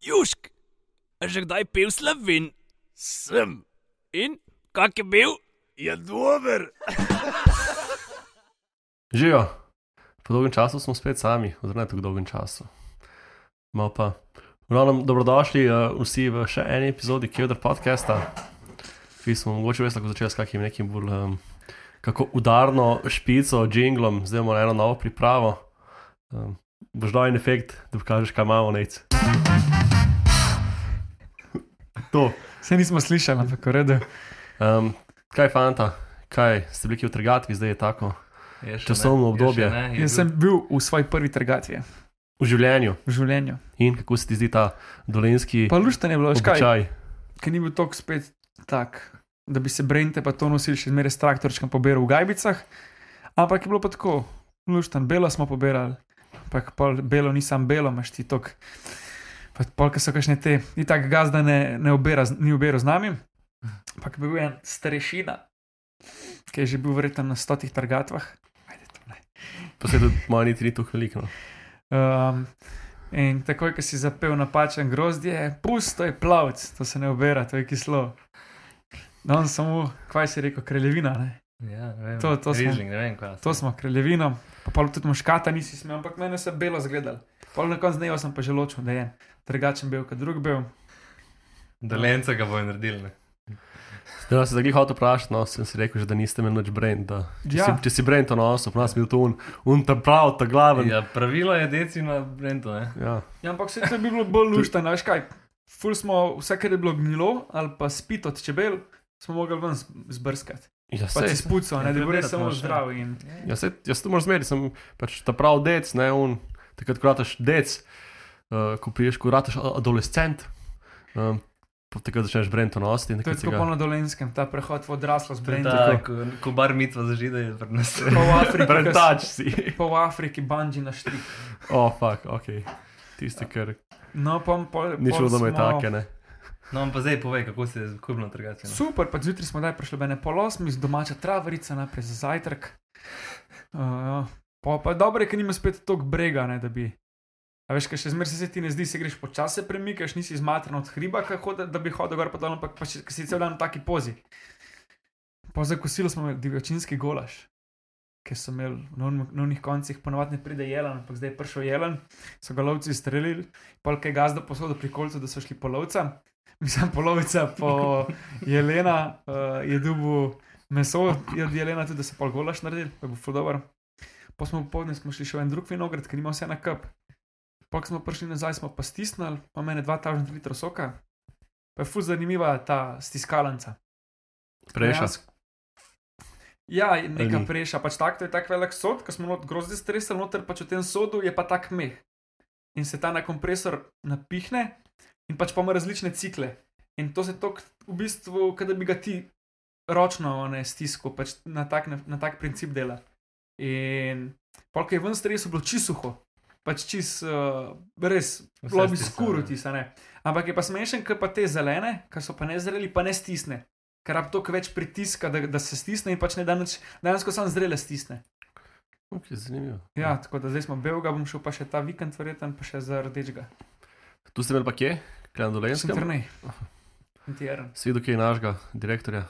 Južk, že kdaj pil slovin? Sem. In kak je bil? Je dober. Živijo. Po dolgem času smo spet sami, oziroma tako dolgem času. Malo pa. Glavnem, dobrodošli uh, vsi v še eni epizodi Kjodr podcasta. Ki smo mogoče res lahko začeli s kakim nekim bolj um, kako udarno špico, jinglom, zdaj imamo eno novo pripravo. Um, boš dal en efekt, da pokažeš, kaj imamo nec. To. Vse nismo slišali, ampak v redu. Um, kaj fanta, kaj ste bili v trgatvi, zdaj je tako Je časovno ne, je obdobje še ne, je Jaz bil- sem bil v svoji prvi trgatvi v življenju v življenju. in kako se ti zdi ta dolenski Pa lušten je bilo, veš kaj, običaj. ker ni bil tok spet tak, da bi se brente pa to nosili še zmeraj s traktorčkom pobiral v gajbicah, ampak je bilo pa tako, lušten, belo smo pobirali, ampak pol belo ni sam belo, imaš ti tok. Pa polka so kakšne te, ni tak gazda ne, ne obera, ni oberal z nami, ampak je bil en starešina, ki je že bil verjetno na stotih trgatvah. Pa se tudi malo ni tako veliko. No. Um, in takoj, ko si zapel napačen grozdje, pusto je plavc, to se ne obera, to je kislo. No, on samo, kaj si rekel, kraljevina, ne? Ja, ne vem. To- to smo- Rižling, ne vem, kaj. To smo kraljevino, pa pol tudi muškata nisi smel, ampak meni se belo zgledal. Pol na koncu dneva sem pa že ločil, da je drugačen bil kot drug bil. Dolenca ga bo naredil. Ne? Zdaj se zdaj hotel vprašati, no, sem si rekel, že, da niste imeli noč brend. da- Če, Ja. si, če si brend to nosil, pa nas bil to un, un ta prav, ta glaven. Ja. Pravilo je deci na Brento. Ne? Ja. Ja, ampak se to bi bilo bolj luštno, veš kaj. Ful smo, vse, kar je bilo gnilo ali pa spit od čebel, smo mogli ven zbrskati. Ja, sej, spucal, Ja, ne, da bi res preberati samo ja. zdrav. In... ja, sej, jaz to moram zmeriti, sem pač ta prav dec, ne un, takrat ko rataš dec, uh, ko priješ, ko rataš adolescent, um, pa takrat začneš brend nositi. To je tako ga- polno dolenskem, ta prehod v odraslost, To je brend. ta, ko, ko bar mitva zažide, je. Pa v Afriki, ko Brentač si. V Afriki banji na štrik. O, oh, fuck, ok. Tisti, ker No, pa pol, ni šlo, da me take, ne. No, pa zdaj povej, kako se je kupno trgati. Super, pa zjutraj smo daj prišli bene pol osmi z domača traverica, najprej za zajtrk. Uh, pa, pa dobro je, ker nima spet toliko brega, ne, da bi. A veš, kaj še zmeraj se ti ne zdi, se greš počasi premikaš, nisi izmatran od hriba, hode, da bi hodil gor pa dol, ampak pa še, si cel dan v taki pozi. Po za kosilo smo imeli divjačinski golaž, ker so imeli na na onih koncih, ponovadi ne pride jelen, ampak zdaj je prišel jelen, so ga lovci streljili, polk je gazda posodil pri kolcu, da so šli po lovca. Mislim, polovica po jelena uh, je dubu meso, je od jelena tudi, da so pol golaš naredili, pa je bil fudover. Pa smo popoldne šli še v en drug vinograd, ker ima vse na kup. Pa ko smo prišli nazaj, smo pa stisnili, pa mene 2000 litrov soka. Pa je fuz zanimiva ta stiskalanca. Preša. Ja, je neka ni? preša, pač tak, to je tak velik sod, ko smo not grozdi stresali noter, pač v tem sodu je pa tak meh. In se ta na kompresor napihne in pač pa ima različne cikle. In to se tok v bistvu, kot da bi ga ti ročno ne stiskal, pač na tak, na, na tak princip dela. In polk je ven stresu bilo čisuho, pač čis, uh, res, bilo bi skuro ne. ti, ne. Ampak je pa smešen, ker pa te zelene, ki so pa ne zreli, pa ne stisne. Ker rab toliko več pritiska, da, da se stisne in pač ne da nič, dejansko samo zrele stisne. Okay, zanimivo. Ja, tako da zdaj smo belga, bom šel pa še ta vikend, verjeten pa še za rdečega. Tu ste imeli pa kje? Kaj na dolenskem? trnej. Intern. Si videl, kje je našega direktorja,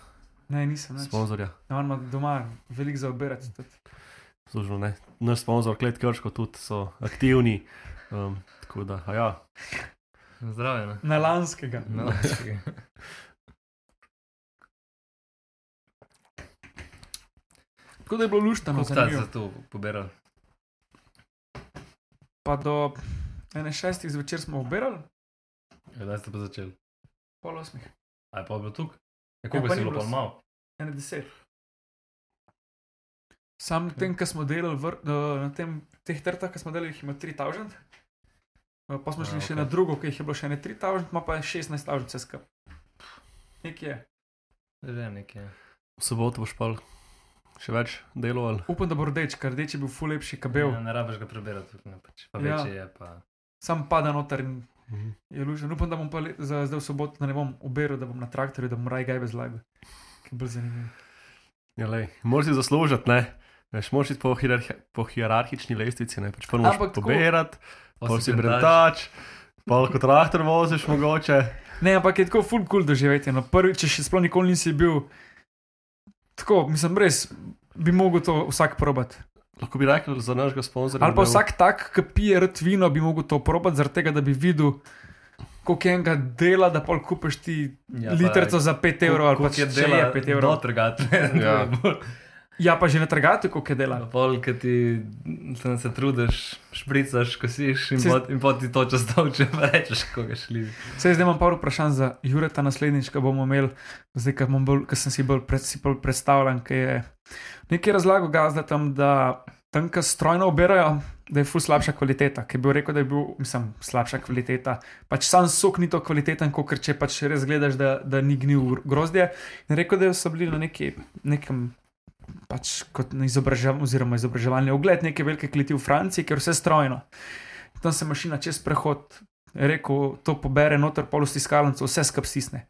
Ne, nisem več. sponzorja. No, on ima doma veliko za obirati. tudi. Služno, ne. Naš sponzor, Klet Krško, tudi so aktivni. Um, tako da, a ja. Zdravje, ne? Na lanskega. Tako da je bilo luštno, Kako ste se tu pobirali? Pa do ene šestih zvečer smo obirali, Ja, Kdaj ste pa začeli? pol osmih, Aj pa je bil tukaj? Ja, Ja, pa si ni bilo bilo pa malo? ene deset. Sam okay. tem, ko smo delali vr, na tem, teh trtah, ki smo delali, jih ima 3000. Uh, pa smo A, šli še okej. na drugo, ki jih je bilo še ne 3000, ima pa 16000 vse skupaj. Nek je. Že nekaj. V soboto boš pa še več deloval. Upam, da bo rdeč, ker rdeč je bil ful lepši, kabel. Ja, ne rabiš ga prebirati, ne, pač. pa Ja. je pa. Sam pada noter in Mhm. je lužen. Upam, da bom pa le, za zdaj v soboto, ne bom uberal, da bom na traktorju, da bom raj gajbe zlagal. Ki je bolj zanimiv. Ja, lej, moraš si zaslužiti, ne. Veš, moraš iti po, hierarhi po hierarhični lestvici, ne. Pač prvo moraš pobirati, pol si brentač. Pa kot traktor voziš, mogoče. Ne, ampak je tako full cool doživeti. No, prvi, če še sploh nikoli nisi bil, tako, mislim, res bi mogel to vsak probati. Lahko bi rekel za našega sponzorja. Ali pa vsak tak, ki pije rad vino, bi mogel to probati, zaradi tega, da bi videl, koliko je enega dela, da pol kupiš ti ja, Ja, pa litrco za 5 evrov ali pa Koliko je če dela je 5 evrov. Do trgati. Ja. Ja, pa že na trgatu, koliko je dela. Pol, ki ti se trudiš, špricaš, kosiš in, Se- pot, in pot ti to čez dolče, pa rečeš, koga šli. Sej, zdaj imam par vprašanj za Jureta naslednjič, ko bomo imeli, zdaj, ko, bolj, ko sem si bolj, pred, si bolj predstavljen, ki je nekaj razlagal gazda tam, da tam, ko strojno oberajo, da je ful slabša kvaliteta, je bil rekel, da je bil, mislim, slabša kvaliteta. Pač sam sok ni to kvaliteten, kot če pač res gledaš, da, da ni gnil grozdje. In rekel, da so bili na neki, nekem. Pač kot na izobraževanju, oziroma izobraževalni ogled neke velike kleti v Franciji, ker vse strojno. Tam se mašina čez prehod rekel, to pobere noter pol v stiskalnico, vse skup stisne.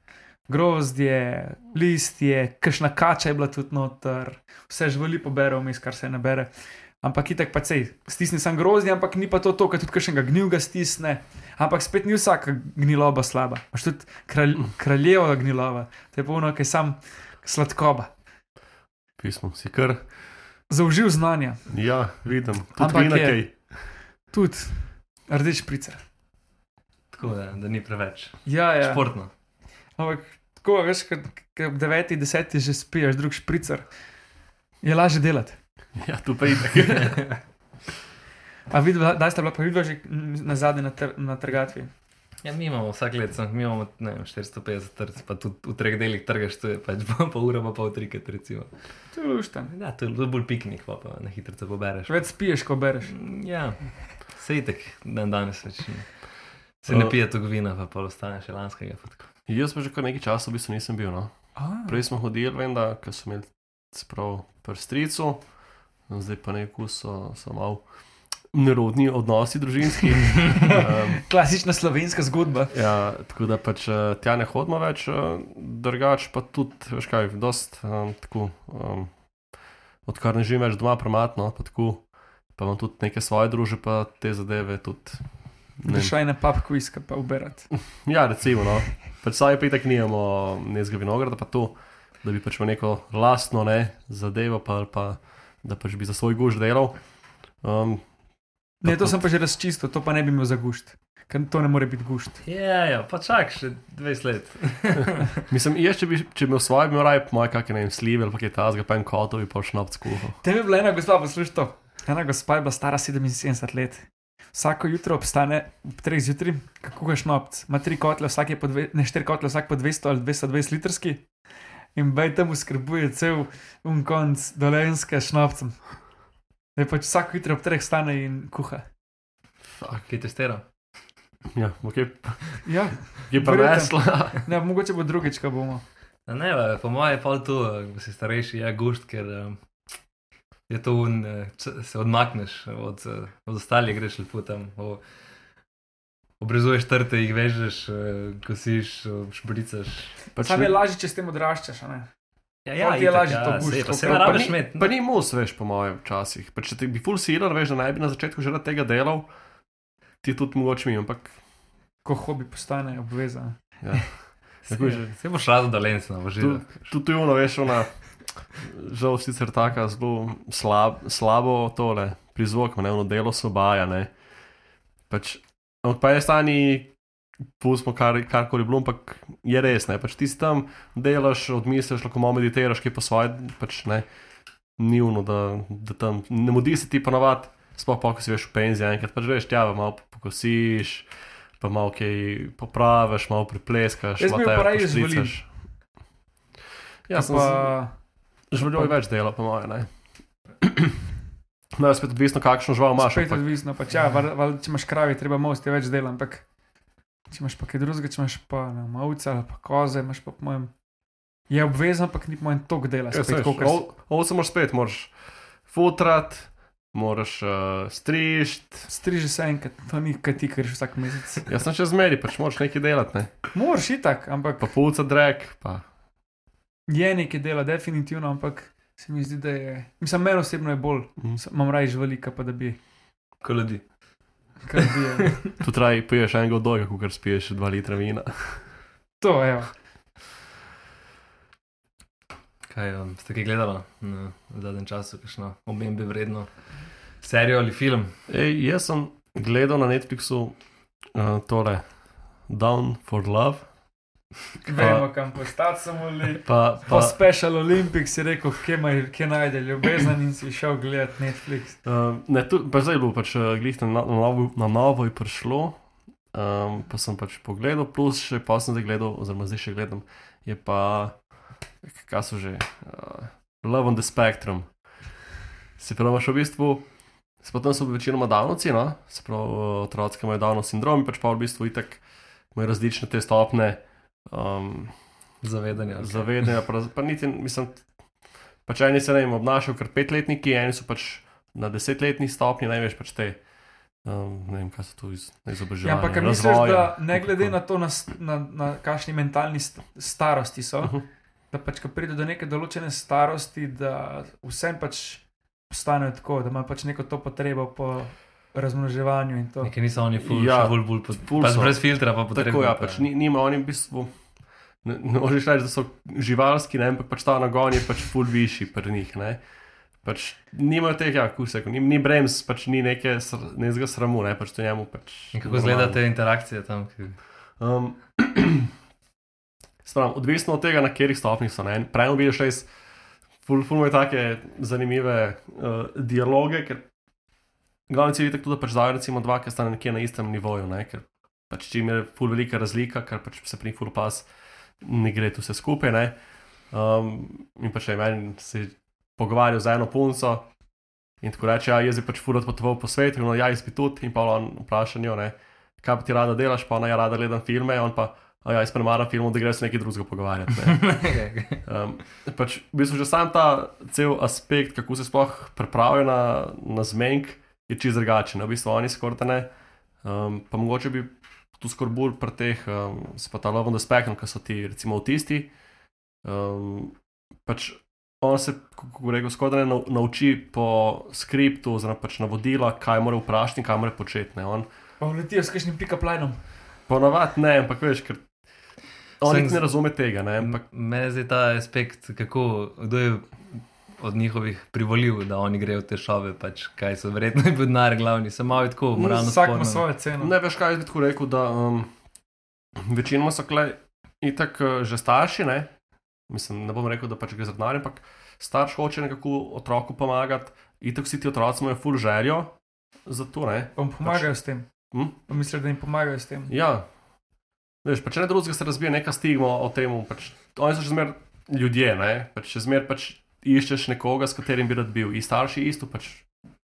Grozdje, listje, kakšna kača je bila tudi noter, vse živali pobere vmes, kar se ne bere. Ampak itek pa sej, stisne sam grozdje, ampak ni pa to to, kar tudi kakšnega gnilga stisne. Ampak spet ni vsaka gniloba slaba. Pač tudi kralj, kraljeva gnilova, to je polno, ki je sam sladkoba. Pismo si kar. Zaužil znanja, Ja, vidim. Tudi je- kaj. tudi rdeč pricer. Tako da, da ni preveč. Ja, ja. Športno. Ampak tako, veš, kad ob 9, 10 že spiješ, drug špricer, je lažje delati. Ja, tu pa itek. A vidva, da ste bila pa vidva že na zadnji na, tr na trgatvi. Ja, mi imamo vsak let, samo mi imamo ne, vem, 450 trg, pa tudi v treh delih trgaš, to je pač pol ura, pa pol trikrat, recimo. To je luštan. Ja, to je to je bolj piknik, pa, pa na hitro se pobereš. Več spiješ, ko bereš. Ja, sej tak dan danes več. Ne. Se ne Uh, pije tu vina, pa pol ostane še lanskega. pa tako. Jaz pa že kar nekaj časa v bistvu nisem bil. No. A, Prej smo hodili, vem, da so imeli sprav prstricu, zdaj pa neko so, so malo nerodni odnosi družinski. um, Klasična slovenska zgodba. ja, tako da pač eh, tja ne hodimo več, eh, drugač pa tudi, veš kaj, dost um, tako, um, odkar ne živim več doma, prematno, pa tako, pa imam tudi neke svoje druže, pa te zadeve tudi. Šaj na papku iska pa uberati. Ja, recimo, no. Pač saj pa tako nimamo nezga vinograda, pa to, da bi pač imel neko lastno ne, zadevo, pa, pa da pač bi za svoj guž delal. Um, Ne, to sem pa že razčistil, to pa ne bi imel za gušt. Ker to ne more biti gušt. Ja, ja, pa čak še 20 let. mislim, jaz, če bi, če bi imel svoje, bi imel raje po moje kakšne ne vem, slive ali pa kaj tasga, pa en kotovi, pa šnop skuho. Te je bila ena gospa, poslušaj to. Ena gospa je bila stara 77 let. Vsako jutro obstane ob 3 zjutraj, kako ga šnopc. Ima tri kotle, vsak je po dve, ne štiri kotle, vsak po 200 ali 220 litrski. In bej tam skrbuje cel un konc dolenske šnopcem. Je pač vsako jutro ob 3 stane in kuha. Kaj je testiral? Ja, ok, Ja, je pa resla. ne, mogoče bo drugič, ko bomo. A Ne, ba, po mojem je pa to, ko si starejši, je gušt, ker um, je to un, se odmakneš od, od ostalih, greš lepo tam. O, Obrezuješ trte, jih vežeš, kosiš, špricaš. Pač Sam je ne- lažje, če s tem odraščaš. a ne? Ja, Pol ti je lažje to gušt, sej, pa se pa rabiš ni-. Pa ni mus, veš, po mojem, včasih. Pa če ti bi full siler, veš, da naj bi na začetku že rad tega delal, ti tudi mogoče mi, ampak Ko hobi postane obvezan. ja. Tako je že. Se boš rado dolencno, bo že. Tu- Tudi ono, veš, ona, žal sicer taka zelo slab, slabo tole prizvok, ne, ono delo sobaja, ne. Pač, ampak pa je stani, pustimo kar, karkoli bilo, ampak je res, ne, pač ti si tam delaš, odmisliš, lahko malo meditiraš, kaj po svoje, pač ne, ni uno, da, da tam ne mudi se ti ponavadi, sploh pa, ko si veš v penziji, enkrat pač veš, tja, malo pokosiš. Pa malo kaj popraviš, malo pripleskaš. Malo raje pošpricaš. Ja, sem pa, Življenje je več dela, po mojem. ne. No, spet odvisno, kakšno žival imaš. Spet ampak- odvisno, pač, ja, val, val, če imaš kravi, treba most je več dela, ampak če imaš pa kaj drugega, če imaš pa ne, ovce ali pa koze, imaš pa po mojem. Je obvezno, ampak ni po mojem tok dela. Ja, Spet, saj, kakor s- ov- Ovce moraš spet, moraš futrat, moraš uh, strišt. Striži se enkrat, to ni kaj ti, ker vsak mesec. Jaz sem še zmeri, pač moraš nekaj delati, ne. Moraš itak, ampak Pa pulca drek, pa je nekaj dela, definitivno, ampak se mi zdi, da je. Mislim, meni osebno je bolj, Mhm. imam raje živali, kot pa da bi. Ko ljudi. Kar bije. Tu traj, piješ enega od dojga, kot spiješ dva litra vina. To, evo. Kaj um, ste kaj gledali na v zadnjem času, kakšno omembe vredno serijo ali film? Ej, jaz sem gledal na Netflixu uh, tole Down for Love. Vemo, kam postati samo li. Pa, Po pa, Special Olympics si rekel, kje, maj, kje najde ljubezen in si šel gledati Netflix. uh, ne, tu, pa zdaj je bilo pač uh, glih na, na, novo, na novo je prišlo. Um, pa sem pač pogledal, plus še pa sem zdaj gledal, oziroma zdaj še gledam, je pa, kaj so že, uh, Love on the Spectrum. Se pravi, imaš v bistvu, se pa tam so večinoma davnoci, no? se pravi, uh, otroci, imajo davno sindrom, in pač pa v bistvu itak imajo različne te stopne. Um, Zavedanje. ali kaj? zavedanja, pa, pa niti, mislim, pač eni se ne vem, obnašajo kot petletniki, eni so pač na desetletni stopni, največ pač te, um, ne vem, kaj so tu iz, izobraževanja. Ja, ampak a misliš, da ne glede na to, na, na, na kakšni mentalni st starosti so, Uh -huh. da pač, ko pride do neke določene starosti, da vsem pač postanejo tako, da ima pač neko to potrebo po razmnoževanju in to. Nekaj niso oni ful, Ja, ful, ful, ful, ful pač so. brez filtra pa Tako potrebujejo. ja, pač ni, nima oni v bistvu. Ne, ne moreš reči, da so živalski, ne, ampak pač ta nagon je pač full višji pri njih. Ne. Pač nimajo teh, ja, kusek, ni, ni brems, pač ni neke sr, nezga sramu, ne, pač to njemu pač. In kako izgledajo te interakcije tam? Ki... Um, Spravim, odvisno od tega, na katerih stopnjah so. ne. Prej vidiš res, ful, ful imajo take zanimive uh, dialoge, ker glavni cilj je tako, da pač dajo recimo dva, ki sta nekje na istem nivoju, ne, ker pač čim je ful velika razlika, ker pač se pri ful pas ne gre tu vse skupaj, ne. Um, in pač je meni se pogovarjal z eno punco in tako reče, ja, jaz bi pač ful odpotoval po svetu, no, ja, jaz bi tudi, in pa on vpraša njo, ne, kaj pa ti rada delaš, pa ona ja rada gledam filme, on pa, a ja, jaz premaram filmov, da greš nekaj drugega pogovarjati. Ne. Um, pač, v bistvu že sam ta cel aspekt, kako se sploh pripravijo na, na zmenk, je čist drugačen. V bistvu oni skoraj ne. Um, pa mogoče bi tu skoraj bolj pri teh, um, se pa ta lovno spektrum, ki so ti recimo avtisti. Um, pač on se, kako rekel, skoraj ne nau- nauči po skriptu, oziroma pač navodila, kaj mora vprašati in kaj mora početi. ne. On Pa vletijo s kakšnim pikaplajnom. Ponavadi ne, ampak veš, ker on ne razume tega. Ne, ampak, Me zdaj ta aspekt, kako, kdo je od njihovih privolil, da oni grejo v te šove, pač kaj so verjetno je denar glavni, sem malo tako moralno Vsak ima svojo ceno. ne veš, kaj bi tako rekel, da um, večinoma so klej itak uh, že starši, ne? Mislim, ne bom rekel, da pač gre za denar, ampak starš hoče nekako otroku pomagati, itak vsi ti otroci imajo full željo za to, ne? Pa jim pomagajo s tem. Hm? Pa misliš, da jim pomagajo s tem. Ja, veš, pa če ne drugega se razbije neka stigma o tem, pač oni so še zmer ljudje, ne? Pač še zmer pač iščeš nekoga, s katerim bi rad bil. In starši isto pač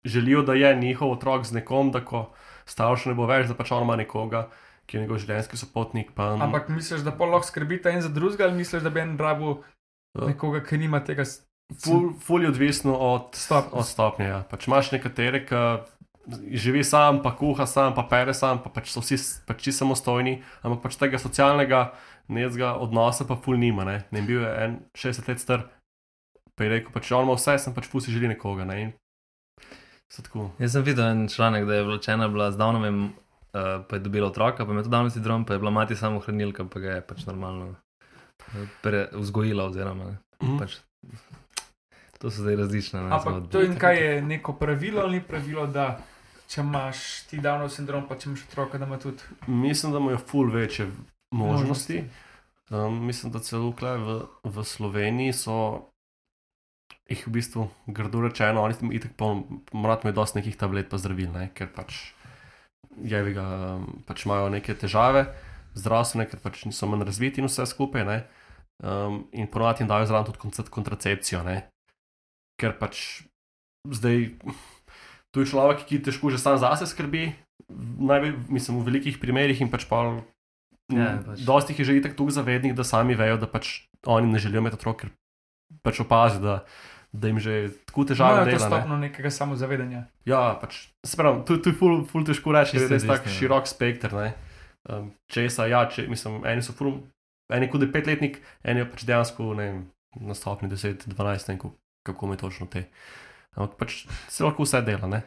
želijo, da je njihov otrok z nekom, da ko starš ne bo več, da pač on ima nekoga, ki je njegov življenjski sopotnik. Pa, Ampak misliš, da pa lahko skrbite en za drugega, ali misliš, da bi en rabu Ja. nekoga, ki nima tega ful, ful je odvisno od, Stop. od stopnje. Ja. Pač imaš nekatere, ki živi sam, pa kuha sam, pa pere sam, pa pač so vsi pač samostojni, ampak pač tega socialnega nezga odnosa pa ful nima. Ne, ne bil je en 60 let star, pa je rekel, pač on ima vse, sem pač ful si želi nekoga. Ne. Jaz sem videl en članek, da je vločena bila z Downovim, uh, pa je dobila otroka, pa ima tudi Downov sindrom, pa je bila mati samo hranilka, pa ga je pač normalno eh, pre- vzgojila. Oziroma, ne. Mhm. pač, to so zdaj različne. Ne, Ampak zgodbe. to in kaj je neko pravilo ali pravilo, da če imaš ti davno sindrom, pa če imaš otroka, da ima tudi Mislim, da imajo ful večje možnosti. Um, mislim, da celo v, v Sloveniji so jih v bistvu grdo rečeno, oni tam itek morajo imeti dosti nekih tablet pa zdravil, ne? ker pač jevi ga, um, pač imajo neke težave zdravstvene, ker pač niso manj razviti in vse skupaj. Ne? Um, in ponovadi jim dajo zraven tudi koncept kontracepcijo, ne? ker pač zdaj tu je človek, ki težko že sam zase skrbi, najbolj, mislim, v velikih primerih in pač pa. Ja, pač. Dosti jih je že tako zavednih, da sami vejo, da pač oni ne želijo imeti otrok, ker pač opazijo, da, da jim že tako težave imajo to ne. stopno nekega samozavedanja. Ja, pač, se pravi, tu, tu je ful, ful težko reči, ker je res tako ja. širok spekter. ne. Um, česa, ja, če, mislim, eni so ful, eni kot je petletnik, eni je pač dejansko ne, vem, na stopni 10, 12, ne vem, kako- kako mi točno te. Ampak pač se lahko vse dela. Ne?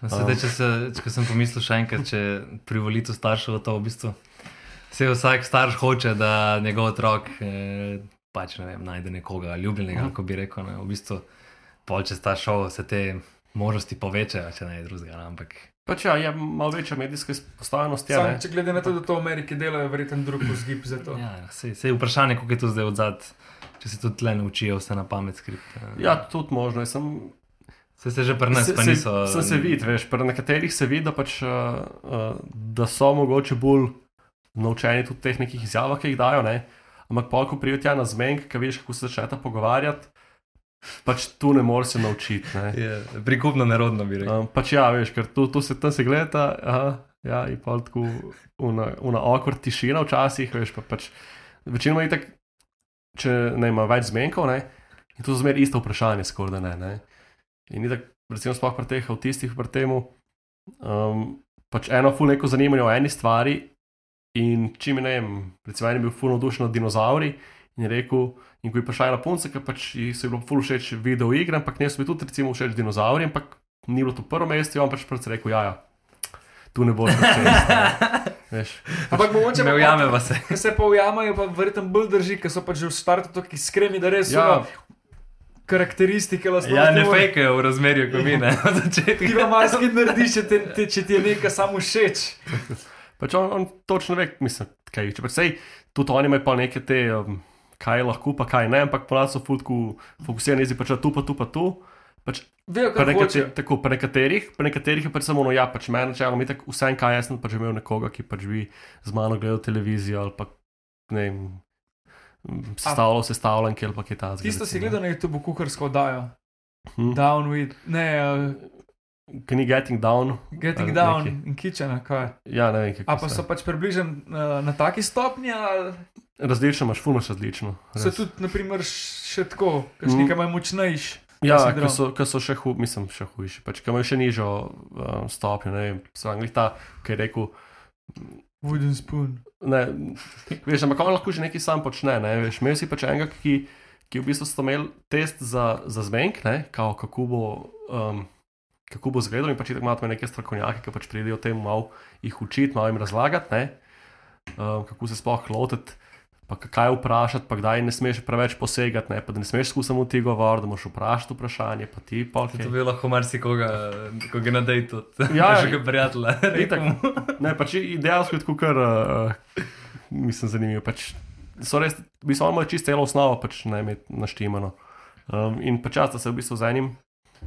Sedaj, če, se, če sem pomislil še enkrat, če privolitev staršev to v bistvu. Vse vsak starš hoče, da njegov otrok eh, pač, ne vem, najde nekoga ljubljenega, kako bi rekel. Ne, v bistvu, pol čez ta šov se te možnosti povečajo, če ne drugega. ne, Ampak Pač ja, je malo večja medijska izpostavljenost. Je, Sam, ne. če glede na to, da to v Ameriki delajo, verjetno drug vzgib za to. ja, se, se je vprašanje, kako je to zdaj odzad, če se tudi tle naučijo vse na pamet skript. ja, tudi možno. Jaz Sem, Se, se že pri nas, se, pa se, niso. sem se vid, veš, pri nekaterih se vidi, da, pač, uh, da so mogoče bolj naučeni tudi teh nekih izjavah, ki jih dajo. Ne? Ampak pa, ko prijo tja na zmenk, ki veš, kako se začneta pogovarjati, pač tu ne moreš se naučiti. ne. Je, prikupno nerodno bi rekel. Um, pač ja, veš, ker tu, tu se tam se gleda, aha, ja, in pa tako una, awkward tišina včasih, veš, pa pač večinoma je tako, če ne ima več zmenkov, ne, in to je zmeraj isto vprašanje, skoraj da ne, ne. In ni tako, recimo, sploh pri teh avtistih, pri temu, um, pač eno ful neko zanimanje o eni stvari in čim je, ne vem, recimo, en je bil ful navdušen nad dinozauri in je rekel, in ko je prišla ena punca, ki pač so ji bilo ful všeč video igre, ampak ne so mi tudi recimo všeč dinozauri, ampak ni bilo to prvo mesto, on pač pač rekel, ja, ja, tu ne boš več. Ampak mogoče Ne pa- ujame vas. Ki se pa ujamajo, pa verjetno bolj drži, ker so pač že v startu tako iskreni, da res ja, so karakteristike lastnosti. Ja, ne fejkajo v razmerju, ko mi ne, na začetku. Ti pa marsikaj narediš, če, te, te, če ti je nekaj samo všeč. Pač on, on točno ve, mislim, kaj, če pač sej, tudi oni imajo pa neke te, um, kaj lahko, pa kaj ne, ampak ponad so fulku fokusirani, zdaj pač tu, pa tu, pa tu. Pač Vejo, kaj nekate, tako, pri nekaterih, pri nekaterih je pač samo no, ja, pač meni načeloma je tako vse en kaj, jaz sem pač imel nekoga, ki pač bi z mano gledal televizijo ali pa ne vem, sestavljal sestavljanke ali pa kaj takega. Tisto si gledal na YouTubu, kuharsko oddajo. Hm? Down with, ne, uh, Can you getting down? Getting Down nekaj. in Kitchen, kaj. Ja, ne vem, kako A pa so pač približno uh, na taki stopnji, ali Različno imaš, fulno različno. so res. tudi, naprimer, še tako, Mm. mm. nekaj močnejši. Ja, ki so, ki so še, hu, mislim, še hujši, pač, ki imajo še nižjo um, stopnjo. Ne vem, Anglij ta, ki je rekel. Wooden spoon. Ne, veš, ampak on lahko že nekaj sam počne. Ne, veš, imel si pač enega, ki, ki v bistvu sta imel test za, za zmenk, ne, kao, kako bo. Um, Kako bo zgledal, in pač tako imamo neke strokovnjake, ki pač pridejo temu malo jih učiti, malo jim razlagati, ne, um, kako se sploh lotiti, pa kaj vprašati, pa kdaj ne smeš preveč posegati, ne, pa ne smeš samo ti govoriti, da moš vprašati vprašanje, pa ti pa To bi lahko marsikoga, ko ga nadej tudi. Ja, še ga prijatelja. Ne, pač idealsko je tako, kar uh, mislim, zanimivo. Pač, so res, bi se imajo čisto celo osnovo, pač ne imeti naštimano. Um, in pač čas, da se v bistvu z enim,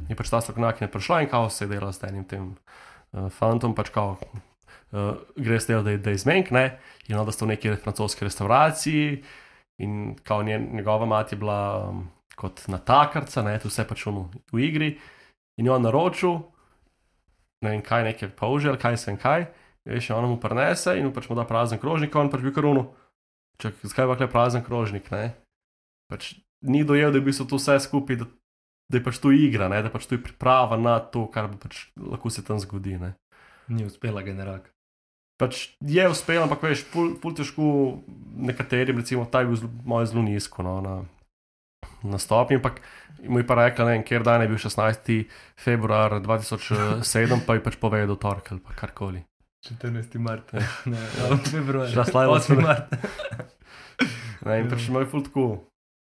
je pač ta strokovnjak ne prišla in kao se je dela z enim tem uh, fantom, pač kao. Uh, gre s tem, da je, da je zmenk, ne, in onda sta v neki francoski restavraciji, in kao njen, njegova mati je bila um, kot natakarca, ne, tu vse pač ono v igri, in jo naročil, ne vem kaj, nekaj polžel, kaj se en kaj, veš, on mu prenese in mu pač mu da prazen krožnik, on pač bi karuno. Čak, zakaj pa je prazen krožnik, ne? Pač ni dojel, da je v bistvu to vse skupaj, da, da je pač tu igra, ne? da pač tu je priprava na to, kar pač lahko se tam zgodi. Ne? Ni uspela generalka. Pač je uspel, ampak veš, pol, pol težko nekaterim, recimo, ta je bil zelo, malo zelo nizko no, na, na stopnji, ampak mu je pa rekla, ne kjer dan je bil 16. februar 2007, pa je pač povedal torek ali pa karkoli. 14. mart. Ja. Ne, ne, februar. Slajva 8. odspre. mart. Ne, in pač imajo ful tako,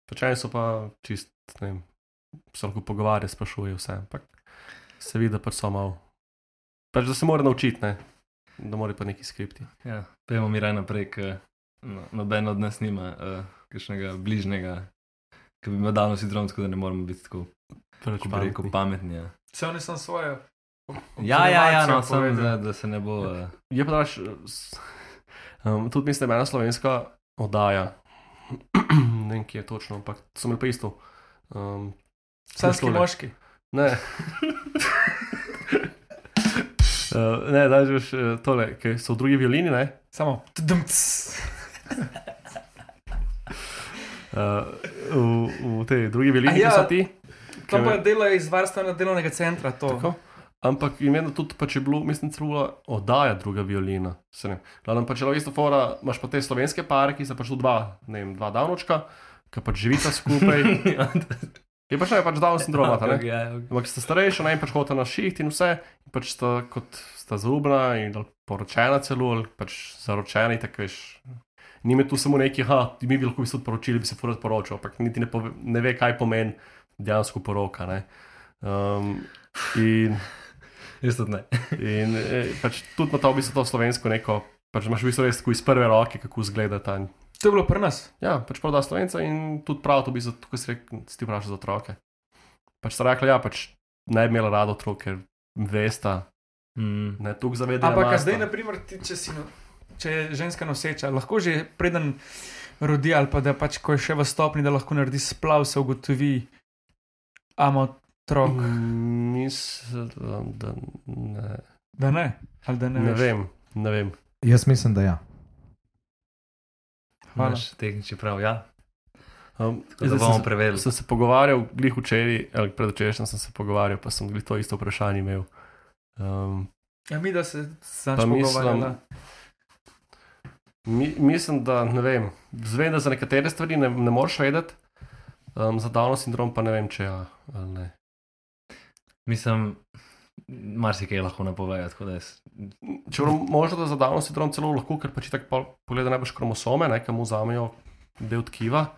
pač eni so pa čist, ne vem, se lahko pogovarjajo, sprašujejo vse, ampak se vidi, da pač so malo. Pač da se mora naučiti, ne, da mora pa neki skripti. Ja, pojmo mi raj naprej, ker no, noben od nas nima uh, kakšnega bližnjega, ki bi imel davno sindrom, tako da ne moramo biti tako, rekel, pametni. pametni. Ja, Vse oni sem svoje. ja, ja, ja no, sem, da, da se ne bo. Uh, Je pa daš, um, tudi mislim, da je ena slovenska oddaja, ne vem, kje je točno, ampak so imeli pa isto. Um, Sanski tole. moški. Ne. Uh, ne, da že uh, tole, ki so v drugi violini, ne? Samo. Uh, v, v tej drugi violini, ja, so ti. Ki- pa delajo iz varstvenega delovnega centra. To. Ampak in vedno tudi, pa če je bilo, mislim, celo oddaja druga violina. Glavno pa če je isto fora, imaš pa te slovenske pare, ki so pač dva, ne vem, dva davnočka, ki pač živita skupaj. ja, Je pač ne, pač Down sindrom, ne? Ja, ok. Ampak ste starejši, ne, in pač hodite na šiht in vse, in pač sta kot sta zaubna in poročena celo, ali pač zaročeni, tako veš. Ni me tu samo neki, ha, mi bi lahko bi se tudi poročili, bi se furat poročal, ampak niti ne, pove, ne ve, kaj pomeni dejansko poroka. Ne. Um, in Jaz tudi ne. in eh, pač tudi ima to v bistvu to slovensko neko, pač imaš v bistvu res tako iz prve roke, kako izgleda ta. To je bilo pri nas. Ja, pač proda slovenca in tudi prav to bi za, kot si rekel, si ti vprašal za otroke. Pač sta rekla, ja, pač ne bi imela rada otrok, ker vesta, Mm. ne tukaj zavedati. Ampak zdaj, naprimer, ti, če, si, no, če je ženska noseča, lahko že preden rodi ali pa da pač, ko je še v stopni, da lahko naredi splav, se ugotovi, amo otrok. Mm, Mislim, da ne. Da ne, ali da ne. Ne veš. vem, ne vem. Jaz mislim, da ja. Hvala. Imaš tehnični prav, ja. Um, da zdaj bomo sem, se- preverili. sem se pogovarjal, glih včeraj, ali predvčerajšnjem sem se pogovarjal, pa sem glih to isto vprašanje imel. Um, Ja, mi da se pogovarjala. mi, mislim, da ne vem. Zvem, da za nekatere stvari ne, ne moreš vedeti, um, za Down sindrom pa ne vem, če ja ali ne. Mislim, marsikaj lahko napovejo, jaz. Če bo možno, da za Down sindrom celo lahko, ker pač tako pogleda najbolj kromosome, ne, kam vzamejo del tkiva.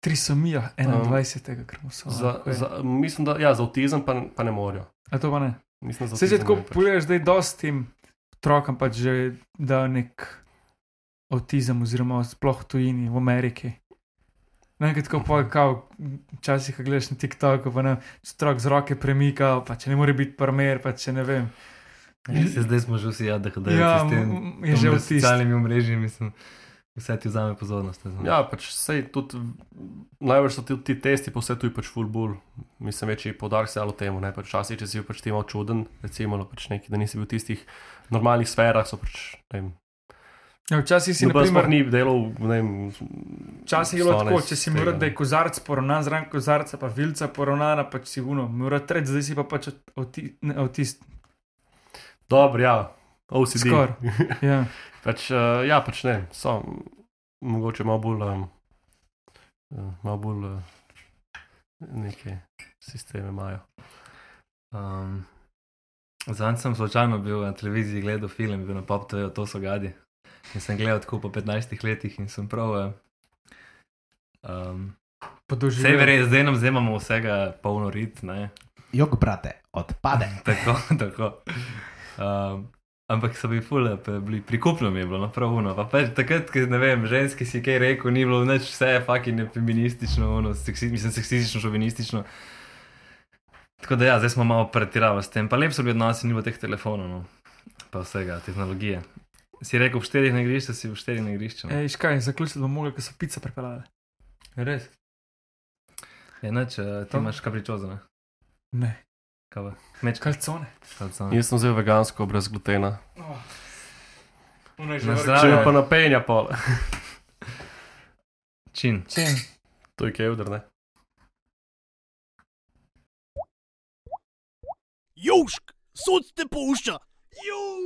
Trisomija 21. kromosoma. Za, za, mislim, da ja, za avtizem pa, pa ne morajo. A to pa ne. Mislim, Se že tako pač. pogledaš, da je dosti tem otrokom pač že da nek avtizem, oziroma sploh tujini, v Ameriki. Nekaj tako pol, kao, včasih ko gledaš na TikToku, pa ne, strok z roke premika, pa če ne more biti primer, pa če ne vem. Se zdaj smo že vsi ADHD, Ja, s tem, je že s avtist. socialnimi omrežji, mislim, vse ti vzame pozornost. ne. Ja, pač sej tudi najbolj so tudi ti testi, pa vse tu je pač full bull. Mislim, večji podarek se je o tem, ne pač včasih, če si pač ti malo čuden, recimo, ali pač neki, da nisi bil v tistih normalnih sferah, so pač, ne vem, Ja, včasih si, naprimer, ni delal, ne vem, včasih je bilo tako, če si moral, da je kozarc poravnan, zraven kozarca pa vilca poravnana, pač si uno, moral treči, zdaj si pa pač avti, ne, avtist. Dobro, ja, OCD. Skoraj. Ja. pač, uh, ja, pač ne, so mogoče malo bolj, um, malo bolj uh, neke sisteme imajo. Um, Zanj sem slučajno bil na televiziji gledal film, bil na Pop TV, to so gadi. In sem gledal tako po 15 letih in sem prav. eh, Um, Podoživel. Vse verjetno, zdaj nam vzemamo vsega polno rit, ne? Jog, brate, odpade. tako, tako. Um, ampak so bili fule, pa bili prikupno mi je bilo, no pravuno. Pa pač takrat, ko ne vem, ženski si kaj rekel, ni bilo nič vse fucking feministično, ono, seksi, mislim, seksistično, šovinistično. Tako da ja, zdaj smo malo pretiravali s tem, pa lep so bili odnosi, ni bilo teh telefonov, no. pa vsega, tehnologije. Si rekel, v štirih na igrišču, si v štirih na igrišču. Ej, škaj, zaključiti bomo mogli, ker so pice pripeljali. Res. Je noč, ti To. imaš kapričozo, ne? Ne, Kava. Meč, kalcone. kalcon. Jaz sem vzel vegansko, brez glutena. Oh. Na zdravje. Pa napenja, pol. Čin. Čem? To je kevdr, ne? Južk, sod te pušča. Južk.